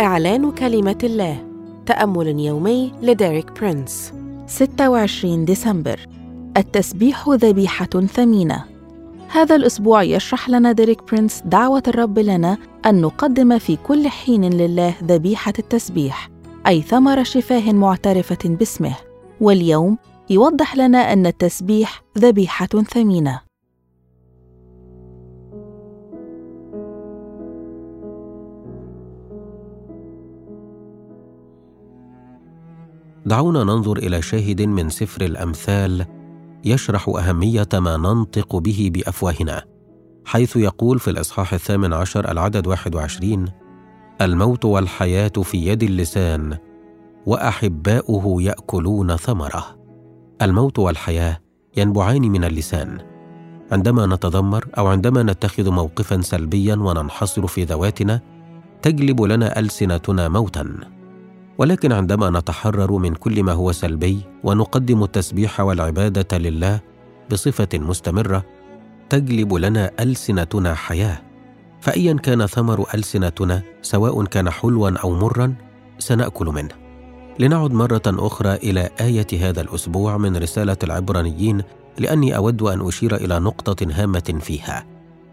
إعلان كلمة الله. تأمل يومي لديريك برينس. 26 ديسمبر. التسبيح ذبيحة ثمينة. هذا الأسبوع يشرح لنا ديريك برينس دعوة الرب لنا أن نقدم في كل حين لله ذبيحة التسبيح أي ثمر شفاه معترفة باسمه. واليوم يوضح لنا أن التسبيح ذبيحة ثمينة. دعونا ننظر إلى شاهد من سفر الأمثال يشرح أهمية ما ننطق به بأفواهنا حيث يقول في الإصحاح الثامن عشر العدد 21 الموت والحياة في يد اللسان وأحباؤه يأكلون ثمره. الموت والحياة ينبعان من اللسان. عندما نتذمر أو عندما نتخذ موقفا سلبيا وننحصر في ذواتنا تجلب لنا ألسنتنا موتا. ولكن عندما نتحرر من كل ما هو سلبي ونقدم التسبيح والعبادة لله بصفة مستمرة تجلب لنا ألسنتنا حياة. فايا كان ثمر ألسنتنا سواء كان حلوا أو مرا سنأكل منه. لنعد مرة أخرى إلى آية هذا الأسبوع من رسالة العبرانيين لأني أود أن أشير إلى نقطة هامة فيها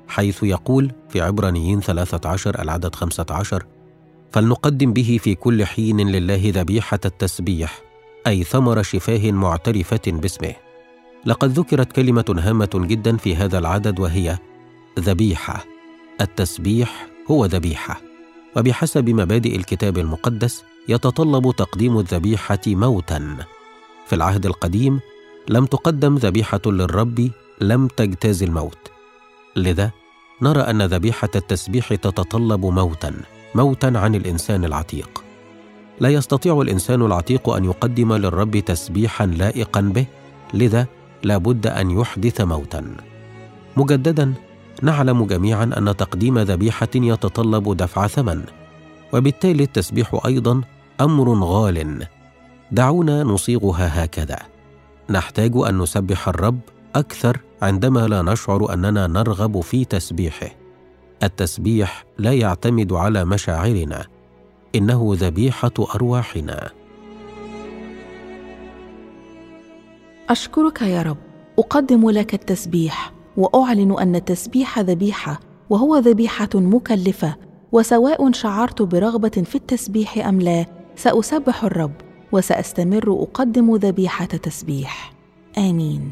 حيث يقول في عبرانيين 13 العدد 15 فلنقدم به في كل حين لله ذبيحة التسبيح أي ثمر شفاه معترفة باسمه. لقد ذكرت كلمة هامة جدا في هذا العدد وهي ذبيحة. التسبيح هو ذبيحة وبحسب مبادئ الكتاب المقدس يتطلب تقديم الذبيحة موتا. في العهد القديم لم تقدم ذبيحة للرب لم تجتاز الموت. لذا نرى أن ذبيحة التسبيح تتطلب موتا. موتا عن الإنسان العتيق. لا يستطيع الإنسان العتيق أن يقدم للرب تسبيحا لائقا به لذا لا بد أن يحدث موتا. مجددا نعلم جميعا أن تقديم ذبيحة يتطلب دفع ثمن وبالتالي التسبيح أيضا أمر غال. دعونا نصيغها هكذا. نحتاج أن نسبح الرب أكثر عندما لا نشعر أننا نرغب في تسبيحه. التسبيح لا يعتمد على مشاعرنا إنه ذبيحة أرواحنا. أشكرك يا رب أقدم لك التسبيح وأعلن أن التسبيح ذبيحة وهو ذبيحة مكلفة وسواء شعرت برغبة في التسبيح أم لا سأسبح الرب وسأستمر أقدم ذبيحة تسبيح. آمين.